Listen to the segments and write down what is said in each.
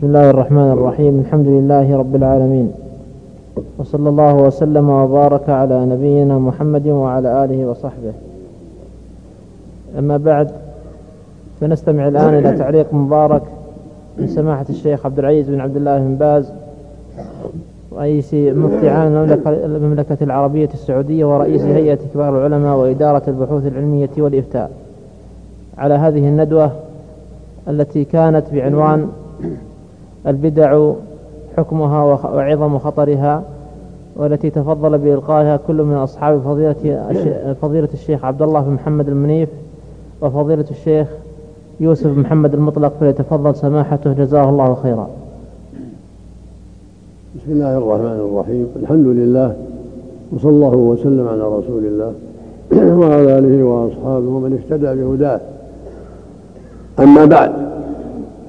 بسم الله الرحمن الرحيم. الحمد لله رب العالمين. وصلى الله وسلم وبارك على نبينا محمد وعلى آله وصحبه. أما بعد فنستمع الآن إلى تعليق مبارك من سماحة الشيخ عبد العزيز بن عبد الله بن باز رئيس مفتي عام المملكة, العربية السعودية ورئيس هيئة كبار العلماء وإدارة البحوث العلمية والإفتاء. على هذه الندوة التي كانت بعنوان البدع حكمها وعظم خطرها والتي تفضل بإلقائها كل من أصحاب فضيلة فضيلة الشيخ عبد الله بن محمد المنيف وفضيلة الشيخ يوسف محمد المطلق فليتفضل سماحته جزاه الله خيرا. بسم الله الرحمن الرحيم، الحمد لله وصلى الله وسلم على رسول الله وعلى آله وأصحابه ومن اهتدى بهداه. أما بعد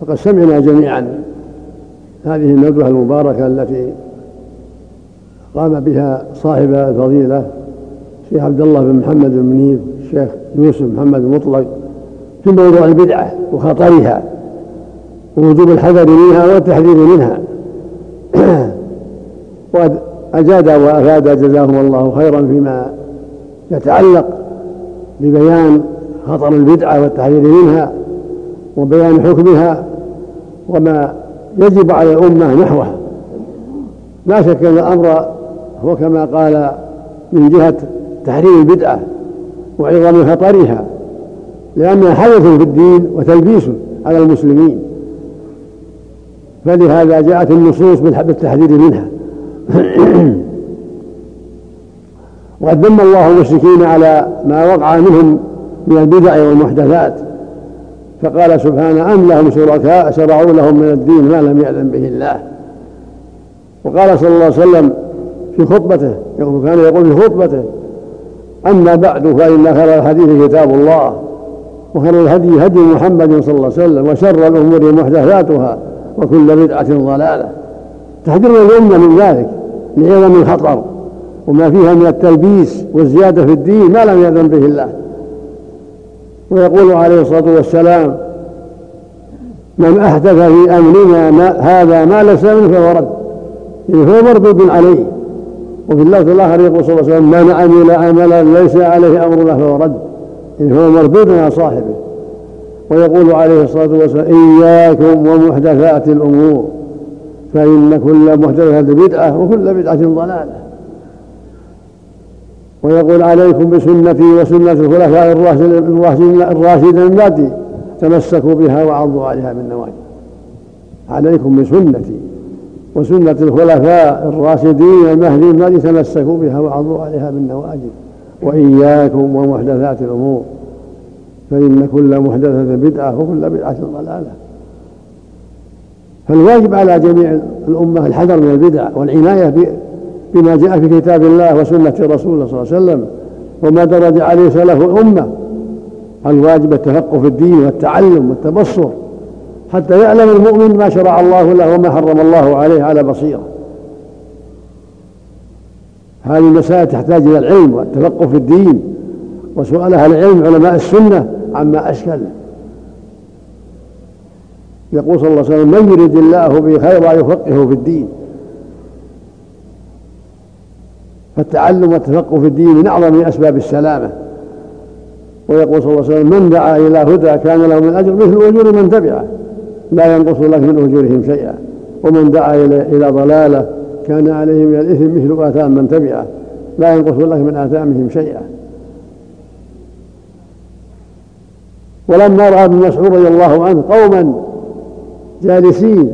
فقد سمعنا جميعا هذه الندوة المباركة التي قام بها صاحب الفضيلة الشيخ عبد الله بن محمد بن منيف الشيخ يوسف محمد المطلق في موضوع البدعة وخطرها ووجوب الحذر منها والتحذير منها. وأجاد وأفاد جزاهم الله خيرا فيما يتعلق ببيان خطر البدعة والتحذير منها وبيان حكمها وما يجب على الأمة نحوها لا شك أن الأمر هو كما قال من جهة تحريم البدعة وعظم خطرها لأنها حدث في الدين وتلبيس على المسلمين. فلهذا جاءت النصوص بالتحذير منها. وقد ذم الله المشركين على ما وقع منهم من البدع والمحدثات. فقال سبحانه أم لهم شركاء شرعوا لهم من الدين ما لم يأذن به الله؟ وقال صلى الله عليه وسلم في خطبته كان يقول في خطبته أما بعد فإن خير الحديث كتاب الله وخير الهدي هدي محمد صلى الله عليه وسلم وشر الأمور محدثاتها وكل بدعة ضلالة. تحذير الأمة من ذلك لعظم الخطر وما فيها من التلبيس والزيادة في الدين ما لم يأذن به الله. ويقول عليه الصلاة والسلام من أحدث في أمرنا ما هذا ما ليس منه فهو رد. يعني هو مردود عليه. وفي اللفظ الآخر يقول صلى الله عليه وسلم من عمل عملا ليس عليه أمرنا فهو رد. يعني هو مردود على صاحبه. ويقول عليه الصلاة والسلام إياكم ومحدثات الأمور فإن كل محدثة بدعة وكل بدعة ضلالة. ويقول عليكم بسنتي وسنة الخلفاء الراشدين بعدي تمسكوا بها وعضوا عليها بالنواجذ عليكم بسنتي وسنة الخلفاء الراشدين المهدي الذي تمسكوا بها وعضوا عليها بالنواجذ وإياكم ومحدثات الأمور فإن كل محدثة بدعة وكل بدعة ضلالة. فالواجب على جميع الأمة الحذر من البدع والعناية بما جاء في كتاب الله وسنة رسوله صلى الله عليه وسلم وما درج عليه سلف الأمة. الواجب التفقه في الدين والتعلم والتبصر. حتى يعلم المؤمن ما شرع الله له وما حرم الله عليه على بصيرة. هذه المسائل تحتاج إلى العلم والتفقه في الدين. وسؤال أهل العلم علماء السنة عما أشكل. يقول صلى الله عليه وسلم من يريد الله به خيرا يفقهه في الدين. فالتعلم والتفقه في الدين من أعظم أسباب السلامة. ويقول صلى الله عليه وسلم من دعا إلى هدى كان له من أجر مثل أجور من تبعه لا ينقص لك من أجورهم شيئا. ومن دعا إلى ضلالة كان عليه من الإثم مثل آثام من تبعه لا ينقص لك من آثامهم شيئا. ولما رأى ابن مسعود رضي الله عنه قوما جالسين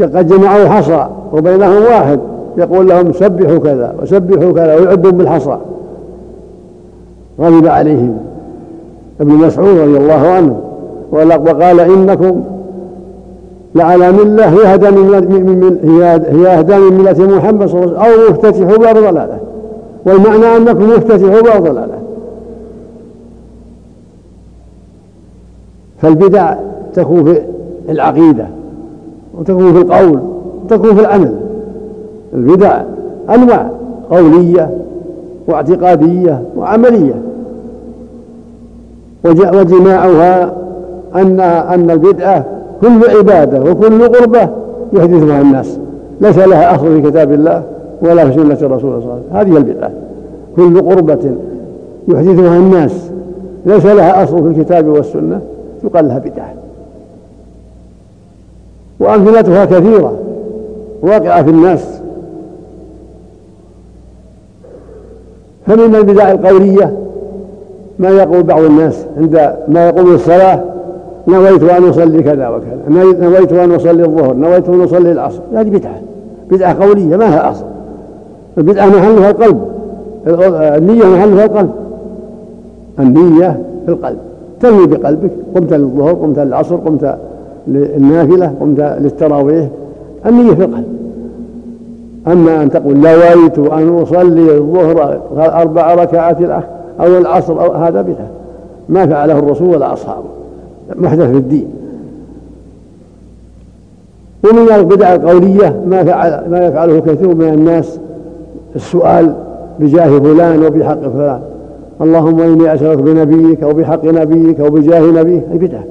قد جمعوا حصى وبينهم واحد يقول لهم سبحوا كذا وسبحوا كذا ويعدهم بالحصى. غضب عليهم. ابن مسعود رضي الله عنه وقال إنكم لعلى ملة هي اهدى من هي اهدى من ملة محمد صلى الله عليه وسلم. أو مفتتحوا باب ضلالة. والمعنى أنكم مفتتحوا باب ضلالة. فالبدع تكون في العقيدة وتكون في القول وتكون في العمل. البدع أنواع قولية واعتقادية وعملية. وجماعها أن أن البدعة كل عبادة وكل قربة يحدثها الناس. ليس لها أصل في كتاب الله ولا في سنة الرسول صلى الله عليه وسلم. هذه البدعة كل قربة يحدثها الناس. ليس لها أصل في الكتاب والسنة يقال لها بدعة وأمثلتها كثيرة واقعة في الناس. فمن البدع القولية؟ ما يقول بعض الناس عند ما يقول الصلاة نويت أن أصلي كذا وكذا نويت أن أصلي الظهر نويت أن أصلي العصر. هذه بدعة بدعة قولية ما لها أصل؟ البدعة محلها القلب النية محلها القلب. النية في القلب تنوي بقلبك قمت للظهر قمت للعصر قمت للنافلة قمت للتراويح النية في القلب. أما أن تقول نويت أن أصلي الظهر أربع ركعات أو العصر أو هذا بدعة ما فعله الرسول ولا أصحابه. محدث في الدين. ومن البدع القولية ما فعل ما يفعله كثير من الناس السؤال بجاه فلان وبحق فلان. اللهم إني اسالك بنبيك أو بحق نبيك أو بجاه نبيك. هذه بدعة.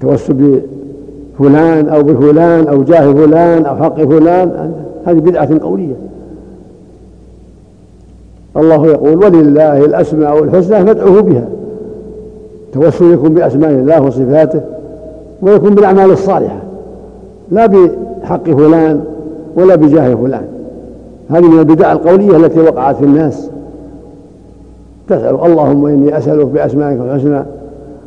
توسل بفلان أو بفلان أو جاه فلان أو حق فلان. هذه بدعة قولية. الله يقول ولله الأسماء الحسنى فادعوه بها. توسل يكون بأسماء الله وصفاته ويكون بالأعمال الصالحة. لا بحق فلان ولا بجاه فلان. هذه من البدع القولية التي وقعت في الناس. تسأل اللهم إني أسألك بأسمائك الحسنى.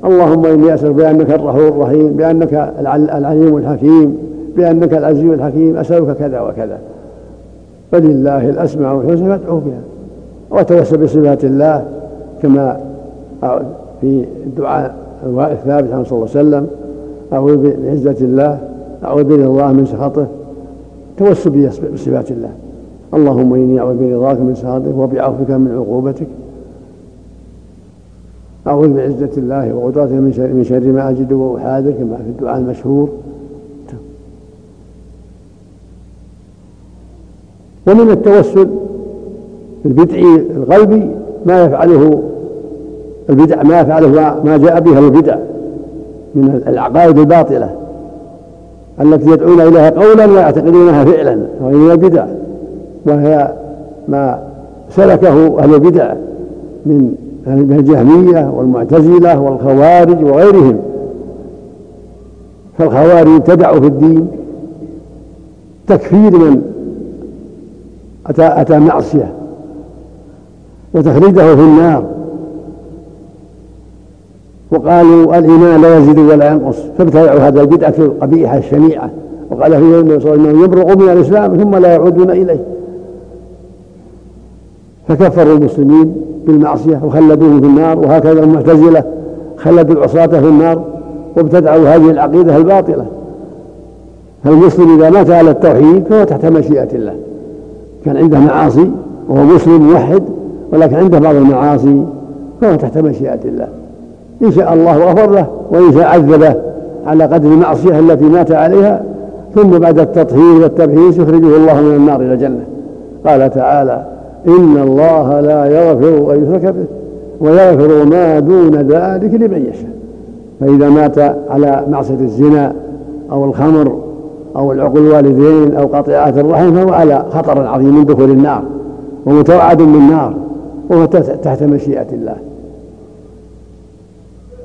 اللهم إني أسألك بأنك الرحوم الرحيم بأنك العليم الحكيم. بأنك العزيز الحكيم أسألك كذا وكذا. فلله الأسماء الحسنى فادعوه بها وتوسل بصفات الله كما في الدعاء الثابت عن صلى الله عليه وسلم. أعوذ بعزة الله أعوذ برضاه من سخطه. توسل بصفات الله. اللهم إني أعوذ برضاك من سخطك وبعفوك من عقوبتك. أعوذ بعزة الله وقدرته من شر ما أجد وأحاذر كما في الدعاء المشهور. ومن التوسل البدعي القلبي ما يفعله البدع ما يفعله ما جاء به البدع من العقائد الباطلة التي يدعون إليها قولا ويعتقدونها فعلا وهي من البدع وهي ما سلكه أهل البدع من من الجهمية والمعتزلة والخوارج وغيرهم. فالخوارج ابتدعوا في الدين تكفير من أتى, أتى معصية وتخليده في النار. وقالوا الإيمان لا يزيد ولا ينقص فابتدعوا هذا البدعة القبيحة الشنيعة. وقال في يوم انه يبرق من الإسلام ثم لا يعودون إليه. فكفروا المسلمين بالمعصية وخلدوهم في النار وهكذا المعتزلة خلدوا العصاة في النار وابتدعوا هذه العقيدة الباطلة. فالمسلم إذا مات على التوحيد فهو تحت مشيئة الله. كان عنده معاصي وهو مسلم موحد ولكن عنده بعض المعاصي فهو تحت مشيئة الله. إن شاء الله غفر له وإن شاء عذبه على قدر المعصية التي مات عليها ثم بعد التطهير والتبحيث يخرجه الله من النار إلى الجنة. قال تعالى إن الله لا يغفر أن يشرك به ويغفر ما دون ذلك لمن يشاء. فإذا مات على معصية الزنا أو الخمر أو العقل الوالدين أو قطيعة الرحم فهو على خطر عظيم من دخول النار ومتوعد بالنار وهو تحت مشيئة الله.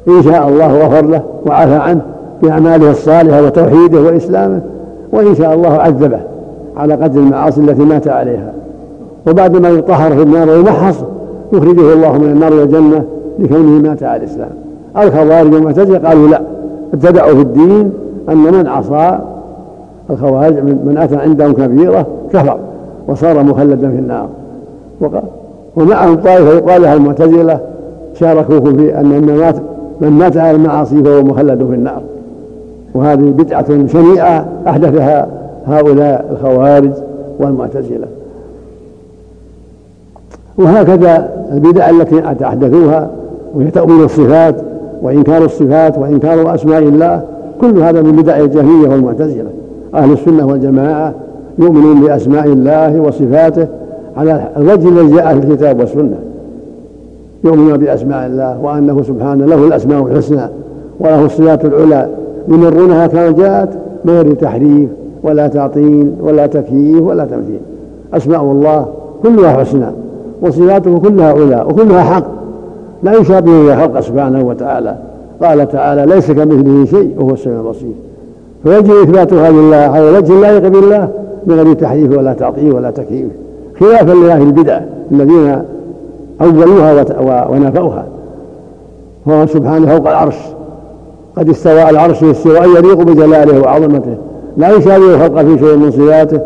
إن شاء الله غفر له وعفى عنه بأعماله الصالحة وتوحيده وإسلامه وإن شاء الله عذبه على قدر المعاصي التي مات عليها. وبعد ما يطهر في النار ويمحص يخرجه الله من النار إلى الجنة لكونه مات على الإسلام. الخوارج والمعتزلة قالوا لا ابتدعوا في الدين أن من عصى الخوارج من اتى عندهم كبيرة كفر وصار مخلدا في النار. وقال ومعهم طائفة يقال لها المعتزلة شاركوكم في أن من مات من مات على المعاصي فهو مخلد في النار. وهذه بدعة شنيعة أحدثها هؤلاء الخوارج والمعتزلة. وهكذا البدع التي أحدثوها وهي تأويل الصفات وإنكار الصفات وإنكار أسماء الله كل هذا من بدع الجهمية والمعتزلة. أهل السنة والجماعة يؤمنون بأسماء الله وصفاته على الوجه الذي جاء في الكتاب والسنة. يؤمنون بأسماء الله وأنه سبحانه له الأسماء الحسنى وله الصفات العلى. يمرونها كما جاءت من غير تحريف ولا تعطيل ولا تكييف ولا تمثيل. أسماء الله كلها حسنى وصفاته كلها علا وكلها حق. لا يشابه خلق سبحانه وتعالى. قال تعالى ليس كمثله شيء وهو السميع البصير. فيجب إثباتها لله على وجه لائق بالله من غير تحريف ولا تعطيل ولا تكييف. خلافا لأهل البدع الذين أولوها ونفوها. هو سبحانه فوق العرش. قد استوى العرش استواء يليق بجلاله وعظمته. لا يشابه الخلق في شيء من صفاته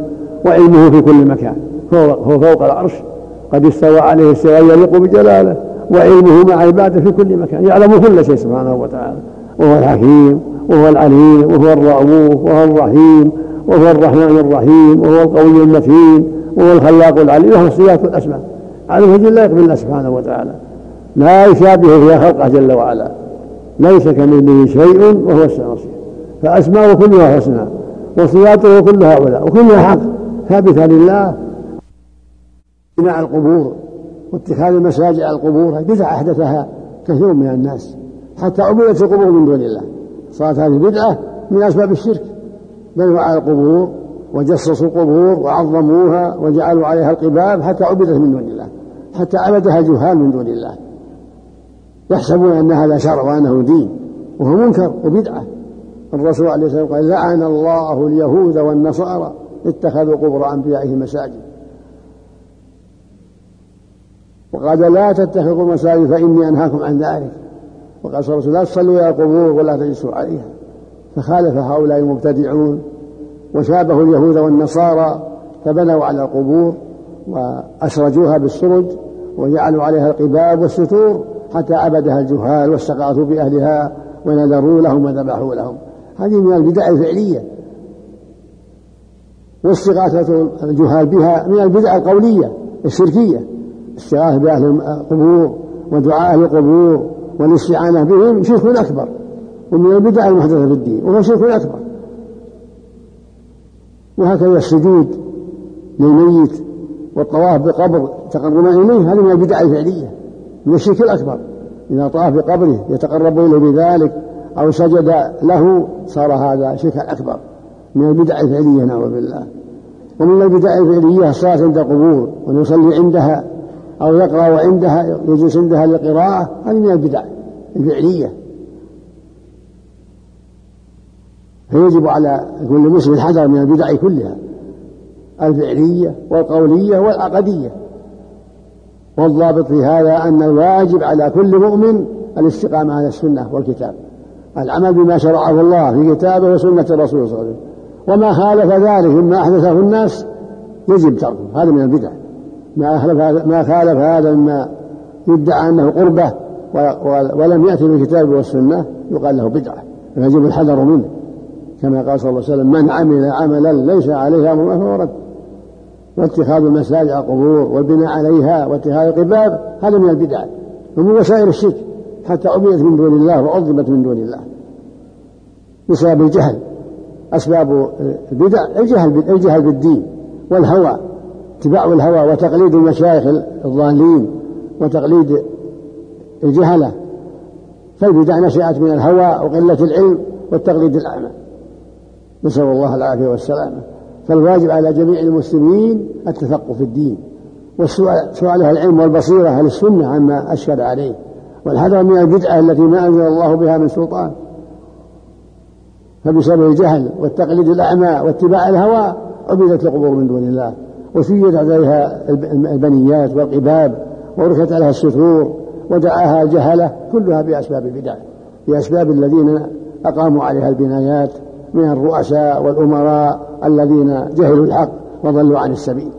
وعلمه في كل مكان. هو فوق العرش. قد استوى عليه استواء يليق بجلاله وعلمه مع عباده في كل مكان. يعلم كل شيء سبحانه وتعالى. وهو الحكيم وهو العليم وهو الرؤوف وهو الرحيم وهو الرحمن الرحيم وهو القوي المتين وهو الخلاق العليم له الصفات والاسماء على وجه لا يقبل الله سبحانه وتعالى. لا يشابه فيها خلقه جل وعلا. ليس كمثله شيء وهو السميع البصير. فأسماؤه كلها حسنى وصفاته كلها علا وكلها حق. ثابتة لله. بناء القبور واتخاذ المساجد على القبور بدعة أحدثها كثير من الناس. حتى عبدت القبور من دون الله. صارت هذه بدعة من أسباب الشرك. بنوا على القبور وجسسوا القبور وعظموها وجعلوا عليها القباب حتى عبدت من دون الله. حتى عبدها جهال من دون الله. يحسبون أن هذا شرع وأنه دين وهو منكر وبدعة. الرسول عليه الصلاة والسلام قال لعن الله اليهود والنصارى اتخذوا قبور أنبيائهم مساجد. وقال لا تتخذوا مساجد فإني أنهاكم عن ذلك. وقال صلى الله عليه وسلم لا تصلوا إلى القبور ولا تجلسوا عليها. فخالف هؤلاء المبتدعون وشابهوا اليهود والنصارى فبنوا على القبور وأسرجوها بالسرج وجعلوا عليها القباب والستور حتى عبدها الجهال واستغاثوا بأهلها ونذروا لهم وذبحوا لهم. هذه من البدع الفعلية. واستغاثة الجهال بها من البدع القولية الشركية استغاثة بأهل القبور ودعاء أهل القبور والاستعانة بهم شرك أكبر ومن البدع المحدثة في الدين وهو شرك أكبر. وهكذا السجود للميت والطواف بقبر تقربا إليه هذه من البدع الفعلية من الشرك الأكبر. إذا طاف بقبره يتقرب إليه بذلك أو سجد له صار هذا شركا أكبر. من البدع الفعلية نعوذ بالله. ومن البدع الفعلية الصلاة عند القبور ونصلي عندها أو يقرأ عندها يجلس عندها للقراءة هذه من البدع الفعلية. فيجب على كل مسلم الحذر من البدع كلها الفعلية والقولية والعقدية. والضابط في هذا أن الواجب على كل مؤمن الاستقامة على السنة والكتاب. العمل بما شرعه الله في كتابه وسنة الرسول صلى الله عليه وسلم. وما خالف ذلك مما أحدثه الناس يجب تركه هذا من البدع. ما خالف ما خالف هذا مما يدعى أنه قربة ولم يأتي بالكتاب والسنة يقال له بدعة. يجب الحذر منه. كما قال صلى الله عليه وسلم من عمل عملا ليس عليه أمرنا فهو رد. واتخاذ المساجد على القبور والبناء عليها واتخاذ القباب هذا من البدع. ومن وسائل الشرك حتى عبدت من دون الله وعظمت من دون الله. بسبب الجهل. أسباب البدع الجهل الجهل بالدين والهوى. اتباع الهوى وتقليد المشايخ الضالين وتقليد الجهلة فالبدع نشأت من الهوى وقلة العلم والتقليد الأعمى. نسأل الله العافية والسلامة. فالواجب على جميع المسلمين التفقه في الدين والسؤال سؤالها العلم والبصيرة أهل السنة عما أشهد عليه. والحذر من البدعة التي ما أنزل الله بها من سلطان. فبسبب الجهل والتقليد الأعمى واتباع الهوى عبدت القبور من دون الله. وسيدت عليها البنيات والقباب ورفعت عليها السطور ودعاها جهلة كلها بأسباب البدع بأسباب الذين أقاموا عليها البنايات من الرؤساء والأمراء الذين جهلوا الحق وضلوا عن السبيل.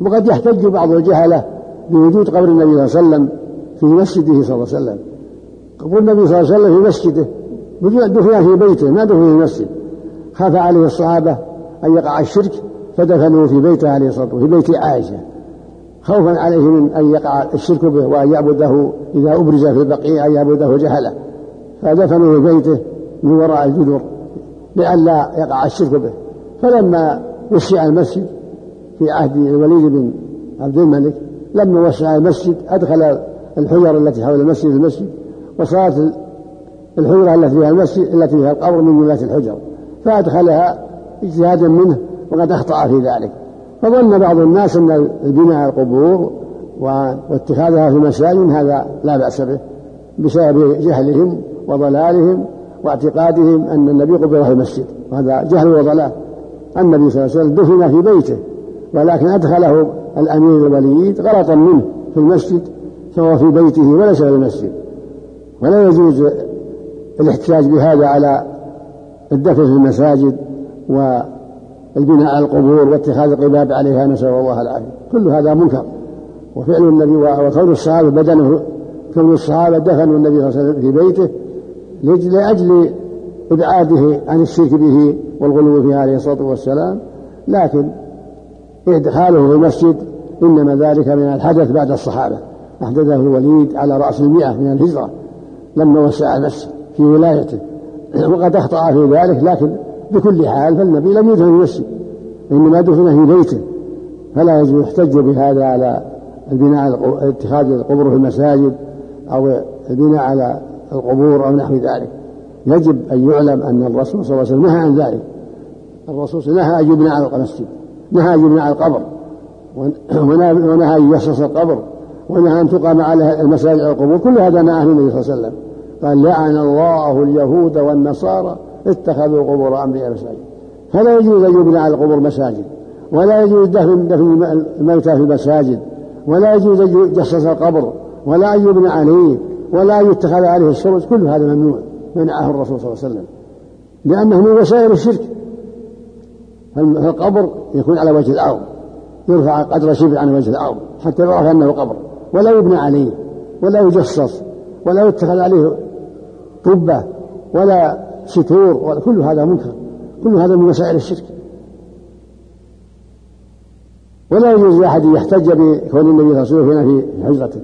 وقد يحتج بعض الجهلة بوجود قبر النبي صلى الله عليه وسلم في مسجده صلى الله عليه وسلم. قبر النبي صلى الله عليه وسلم في مسجده دفن في بيته ما دفن في المسجد. خاف عليه الصحابة أن يقع الشرك فدفنوه في بيته عليه الصلاة والسلام في بيت عائشة. خوفا عليه من أن يقع الشرك به وأن يعبده إذا أبرز في البقيع أن يعبده جهلة. فدفنوه في بيته من وراء الجدر لئلا يقع الشرك به. فلما وسع المسجد في عهد الوليد بن عبد الملك لما وسع المسجد أدخل الحجر التي حول المسجد المسجد وصارت الحجرة التي فيها المسجد التي فيها القبر من جملة الحجر. فأدخلها اجتهادا منه وقد أخطأ في ذلك. فظن بعض الناس أن البناء القبور واتخاذها في مساجد هذا لا بأس به بسبب جهلهم وضلالهم واعتقادهم أن النبي قبر في المسجد وهذا جهل وضلال. النبي صلى الله عليه وسلم دفن في بيته ولكن أدخله الأمير الوليد غلطا منه في المسجد فهو في بيته وليس في المسجد. ولا يجوز الاحتجاج بهذا على الدفن في المساجد والبناء على القبور واتخاذ القباب عليها نسأل الله العافية. كل هذا منكر. وفعل النبي وكون الصحابة بدنه كون الصحابة دفنوا النبي صلى الله عليه وسلم في بيته لأجل إبعاده عن الشرك به والغلو فيه عليه الصلاة والسلام. لكن إدخاله في المسجد إنما ذلك من الحدث بعد الصحابة. أحدثه الوليد على رأس المئة من الهجرة لما وسع المسجد في ولايته. وقد أخطأ في ذلك لكن بكل حال فالنبي لم يدفن في المسجد إنما دفن في بيته. فلا يجب يحتج بهذا على البناء اتخاذ القبور في المساجد أو البناء على القبور أو نحو ذلك. يجب أن يعلم أن الرسول صلى الله عليه وسلم نهى عن ذلك. الرسول نهى أن يبنى على المسجد نهى أن يبنى على القبر ونهى أن يحصص القبر ونهى أن تقام على المساجد على القبور كل هذا نهى النبي صلى الله عليه وسلم. قال لعن الله اليهود والنصارى اتخذوا قبور أنبياء مساجد فلا يجوز أن يبنى على القبور مساجد ولا يجوز دفن دفن الموتى في المساجد ولا يجوز أن يجسس القبر ولا أن يبنى عليه ولا أن يتخذ عليه السرج كل هذا ممنوع منعه الرسول صلى الله عليه وسلم. لأنه من وسائل الشرك. فالقبر يكون على وجه الأرض يرفع قدر شبر عن وجه الأرض حتى يعرف أنه قبر. ولا يبنى عليه ولا يجصص ولا يتخذ عليه طبة ولا ستور كل هذا منكر كل هذا من وسائل الشرك. ولا يجوز لأحد يحتج بكون النبي صلى الله عليه وسلم في حجرته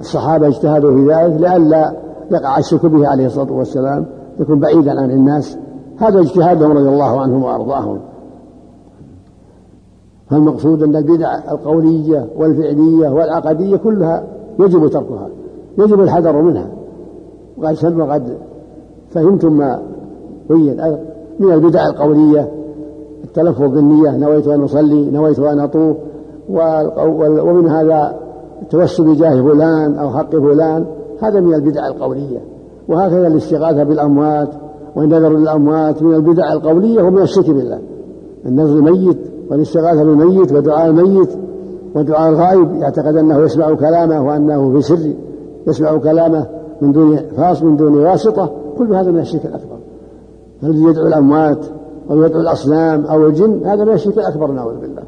الصحابة اجتهدوا في ذلك لئلا يقع الشرك به عليه الصلاة والسلام يكون بعيدا عن الناس. هذا اجتهادهم رضي الله عنهم وأرضاهم. فالمقصود أن البدع القولية والفعلية والعقدية كلها يجب تركها يجب الحذر منها. وقد وقد فهمتم ما بين من البدع القولية. التلفظ بالنية نويت أن أصلي نويت أن أطوف ومن هذا التوسل بجاه فلان أو حق فلان. هذا من البدع القولية. وهكذا الاستغاثة بالأموات والنذر للأموات. من البدع القولية ومن الشرك بالله. النذر الميت والاستغاثة بالميت ودعاء الميت ودعاء الغائب. يعتقد أنه يسمع كلامه وأنه في سر يسمع كلامه من دون فاص من دون واسطة. كل هذا من الشرك الأكبر. الذي يدعو الأموات أو يدعو الأصنام أو الجن هذا من الشرك الأكبر نعوذ بالله.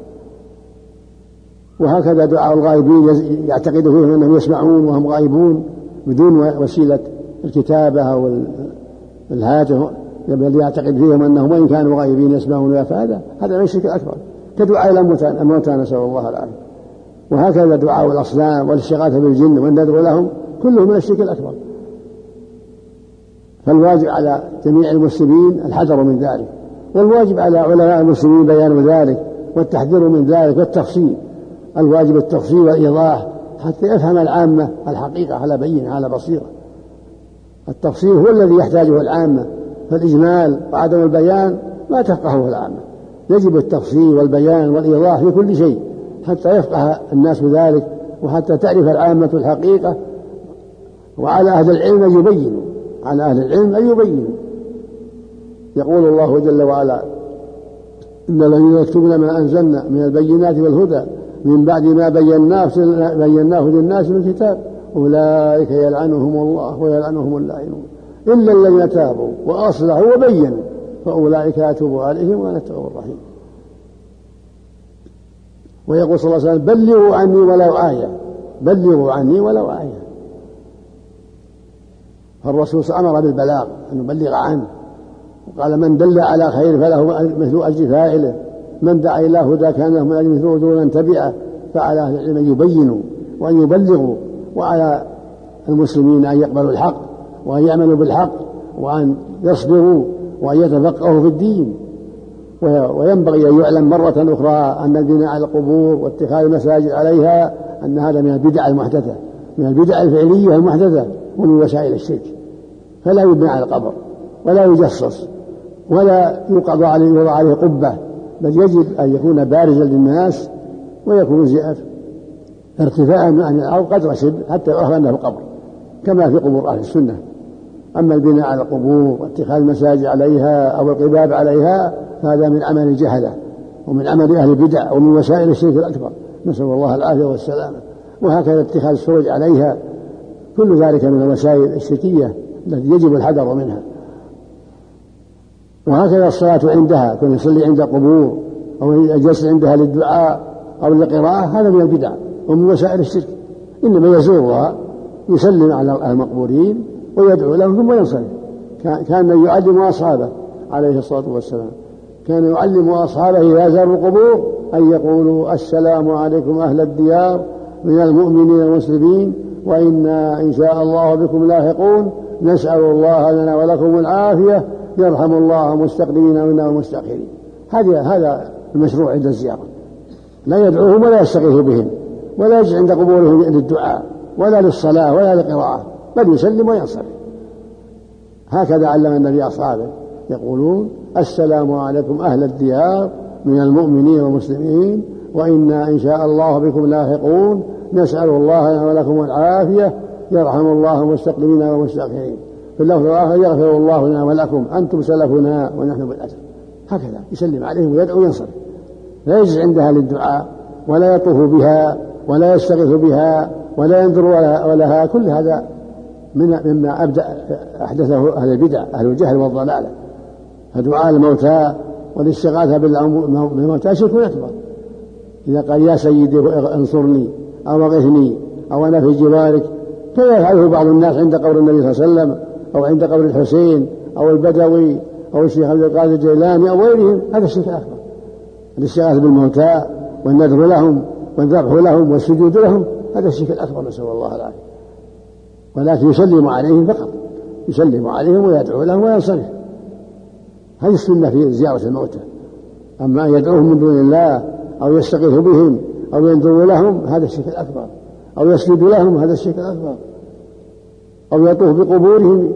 وهكذا دعاء الغائبين يعتقد فيهم أنهم يسمعون وهم غائبون بدون وسيلة الكتابة أو الهاتف الذي يعتقد فيهم أنهم وإن كانوا غائبين يسمعون فهذا هذا من الشرك الأكبر كدعاء الموتى نسأل الله العافية. وهكذا دعاء الأصنام والاستغاثة بالجن والنذر لهم كله من الشرك الأكبر. فالواجب على جميع المسلمين الحذر من ذلك والواجب على علماء المسلمين بيان ذلك والتحذير من ذلك والتفصيل الواجب التفصيل والإيضاح حتى يفهم العامة الحقيقة على بينة على بصيرة. التفصيل هو الذي يحتاجه العامة فالإجمال وعدم البيان ما تفقهه العامة. يجب التفصيل والبيان والإيضاح في كل شيء حتى يفقه الناس بذلك وحتى تعرف العامة الحقيقة وعلى أهل العلم أن يبينوا. على أهل العلم أن يبينوا. يقول الله جل وعلا إن الذين يكتبون ما أنزلنا من البينات والهدى من بعد ما بيناه بيناه للناس في الكتاب أولئك يلعنهم الله ويلعنهم اللاعنون إلا الذين تابوا وأصلحوا وبينوا فأولئك أتوب عليهم وأنا التواب الرحيم. ويقول صلى الله عليه وسلم بلغوا عني ولو آية بلغوا عني ولو آية. فالرسول أمر بالبلاغ أن يبلغ عنه. وقال من دل على خير فله مثل أجر فاعله. من دعا إلى هدى كان له من أجل مثل دون تبعه. فعلى أهل العلم أن يبينوا وأن يبلغوا وعلى المسلمين أن يقبلوا الحق وأن يعملوا بالحق وأن يصبروا وأن يتفقهوا في الدين. وينبغي أن يعلم مرة أخرى أن البناء على القبور واتخاذ المساجد عليها أن هذا من البدع المحدثة من البدع الفعلية المحدثة. ومن وسائل الشرك. فلا يبنى على القبر ولا يجصص ولا يوقظ عليه يوضع عليه قبة بل يجب أن يكون بارزا للناس ويكون ارتفاعا عن الأرض قدر شبر حتى يعرف أنه قبر كما في قبور أهل السنة. أما البناء على القبور واتخاذ المساجد عليها أو القباب عليها فهذا من عمل الجهلة ومن عمل أهل البدع ومن وسائل الشرك الأكبر. نسأل الله العافية والسلامة. وهكذا اتخاذ السروج عليها كل ذلك من الوسائل الشركية التي يجب الحذر منها. وهكذا الصلاة عندها كون يصلي عند قبور أو يجلس عندها للدعاء أو للقراءة هذا من البدع ومن وسائل الشرك. إنما يزورها يسلم على المقبورين ويدعو لهم ثم ينصرف. كان يعلم أصحابه عليه الصلاة والسلام. كان يعلم أصحابه إذا زاروا القبور أن يقولوا السلام عليكم أهل الديار من المؤمنين المسلمين وإنا إن شاء الله بكم لاحقون. نسأل الله لنا ولكم العافية. يرحم الله مستقدمين منا والمستأخرين هذا هذا المشروع عند الزيارة. لا يدعوهم ولا يستغيث بهم. ولا يجلس عند قبورهم للدعاء ولا للصلاة ولا للقراءة. بل يسلم وينصرف. هكذا علم النبي أصحابه. يقولون السلام عليكم أهل الديار من المؤمنين والمسلمين. وإنا إن شاء الله بكم لاحقون. نسأل الله لنا ولكم العافية. يرحم الله المستقدمين والمستأخرين. في اللفظ الآخر يغفر الله لنا ولكم. أنتم سلفنا ونحن بالأجر هكذا يسلم عليهم ويدعو وينصرف لا يجلس عندها للدعاء ولا يطوف بها ولا يستغيث بها ولا ينظر ولها. كل هذا من مما أبدأ أحدثه أهل البدع أهل الجهل والضلالة. فدعاء الموتى والاستغاثة بالموتى شرك أكبر. إذا قال يا سيدي انصرني. أو اغثني أو أنا في جوارك كما يفعله بعض الناس عند قبر النبي صلى الله عليه وسلم أو عند قبر الحسين أو البدوي أو الشيخ عبد القادر الجيلاني أو غيرهم. هذا الشرك الأكبر الاستغاثة بالموتى والنذر لهم والذبح لهم والسجود لهم. هذا الشرك الأكبر نسأل الله العافية. ولكن يسلم عليهم فقط. يسلم عليهم ويدعو لهم وينصرف. هذه السنة في زيارة الموتى. أما أن يدعوهم من دون الله أو يستغيث بهم أو ينظر لهم هذا الشرك الأكبر. أو يسجد لهم هذا الشرك الأكبر. أو يطوف بقبورهم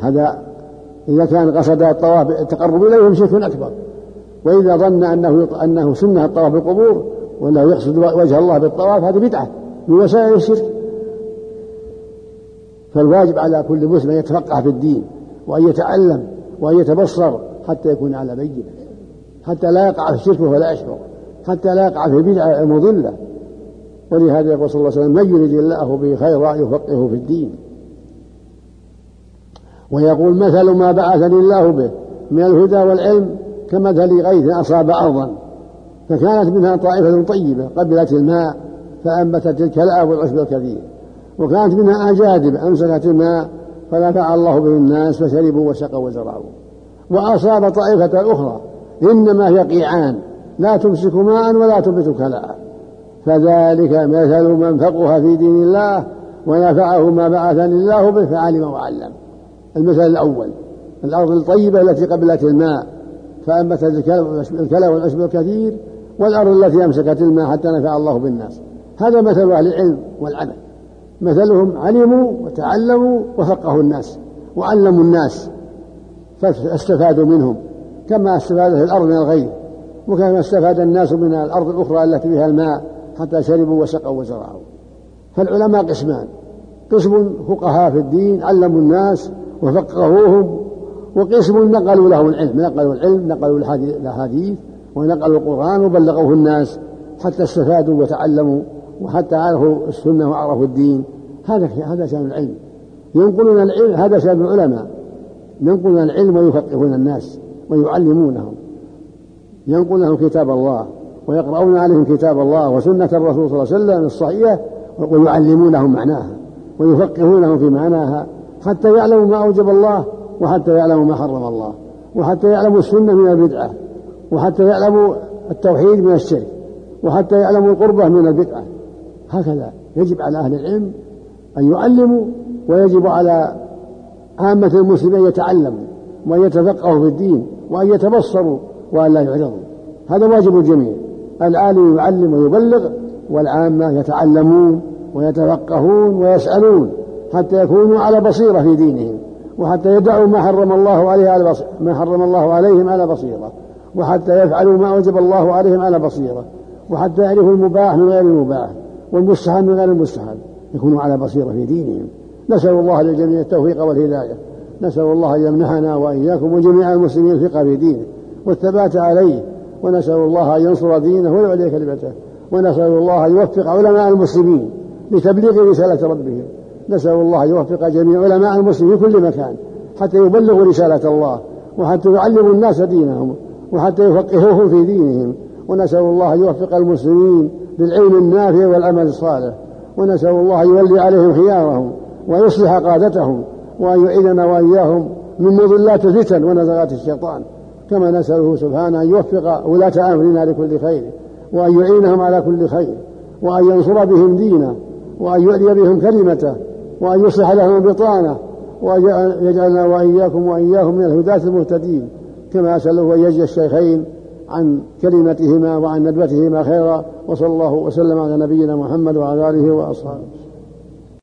هذا إذا كان قصد الطواف التقرب إليهم شرك أكبر. وإذا ظن أنه أنه سنة الطواف بالقبور وأنه يقصد وجه الله بالطواف هذه بدعة. من وسائل الشرك. فالواجب على كل مسلم أن يتفقه في الدين وأن يتعلم وأن يتبصر حتى يكون على بينة. حتى لا يقع في الشرك ولا يشعر. حتى لا يقع في البدعة المضلة ولهذا يقول صلى الله عليه وسلم من يريد الله به خيرا يفقهه في الدين. ويقول مثل ما بعثني الله به من الهدى والعلم كمثل غيث أصاب أرضا فكانت منها طائفة طيبة قبلت الماء فأنبتت الكلاء والعشب الكثير. وكانت منها أجادب أمسكت الماء فنفع الله به الناس فشربوا وسقوا وزرعوا. وأصاب طائفة أخرى إنما هي قيعان لا تمسك ماء ولا تنبت كلاء. فذلك مثل من فقه في دين الله ونفعه ما بعثني الله به فعلم وعلم. المثل الأول. الأرض الطيبة التي قبلت الماء. فأنبتت الكلى والعشب الكثير والأرض التي أمسكت الماء حتى نفع الله بالناس. هذا مثل أهل العلم والعمل. مثلهم علموا وتعلموا وفقهوا الناس وعلموا الناس فاستفادوا منهم. كما استفادت الأرض من الغيث وكما استفاد الناس من الأرض الأخرى التي فيها الماء حتى شربوا وسقوا وزرعوا. فالعلماء قسمان. قسم فقهاء في الدين علموا الناس وفقهوهم وقسم نقلوا لهم العلم. نقلوا العلم نقلوا الأحاديث ونقلوا القرآن وبلغوه الناس حتى استفادوا وتعلموا وحتى عرفوا السنة وعرفوا الدين. هذا هذا شأن العلم. ينقلون العلم هذا شأن العلماء. ينقلون العلم ويفقهون الناس ويعلمونهم. ينقلون كتاب الله ويقرؤون عليهم كتاب الله وسنة الرسول صلى الله عليه وسلم الصحيحة ويعلمونهم معناها ويفقهونهم في معناها حتى يعلموا ما أوجب الله وحتى يعلموا ما حرم الله وحتى يعلموا السنة من البدعة وحتى يعلموا التوحيد من الشرك وحتى يعلموا القربة من البدعة. هكذا يجب على أهل العلم أن يعلموا ويجب على عامة المسلمين أن يتعلموا وأن يتفقهوا في الدين وأن يتبصروا وأن لا يعرضوا هذا واجب الجميع. العالم يعلم ويبلغ والعامة يتعلمون ويتفقهون ويسألون حتى يكونوا على بصيرة في دينهم وحتى يدعوا ما حرم الله عليه على ما حرم الله عليهم على بصيرة وحتى يفعلوا ما أوجب الله عليهم على بصيرة وحتى يعرفوا المباح من غير المباح والمستحب من غير المستحب. يكونوا على بصيرة في دينهم. نسأل الله للجميع التوفيق والهداية. نسأل الله أن يمنحنا وإياكم وجميع المسلمين الفقه في دينه. والثبات عليه ونسأل الله أن ينصر دينه ويعلي كلمته ونسأل الله أن يوفق علماء المسلمين لتبليغ رسالة ربهم نسأل الله أن يوفق جميع علماء المسلمين في كل مكان حتى يبلغوا رسالة الله وحتى يعلموا الناس دينهم وحتى يفقهوهم في دينهم ونسأل الله أن يوفق المسلمين بالعلم النافع والعمل الصالح ونسأل الله أن يولي عليهم خيارهم ويصلح قادتهم وأن يعيذنا وإياهم من مضلات الفتن ونزغات الشيطان كما نسأله سبحانه أن يوفق ولاة أمرنا لكل خير وأن يعينهم على كل خير وأن ينصر بهم دينه وأن يؤذي بهم كلمته وأن يصلح لهم بطانه وأن يجعلنا وإياكم وإياهم من الهداة المهتدين. كما أسأله أن يجزي الشيخين عن كلمتهما وعن ندوتهما خيرا وصلى الله وسلم على نبينا محمد وعلى آله وأصحابه.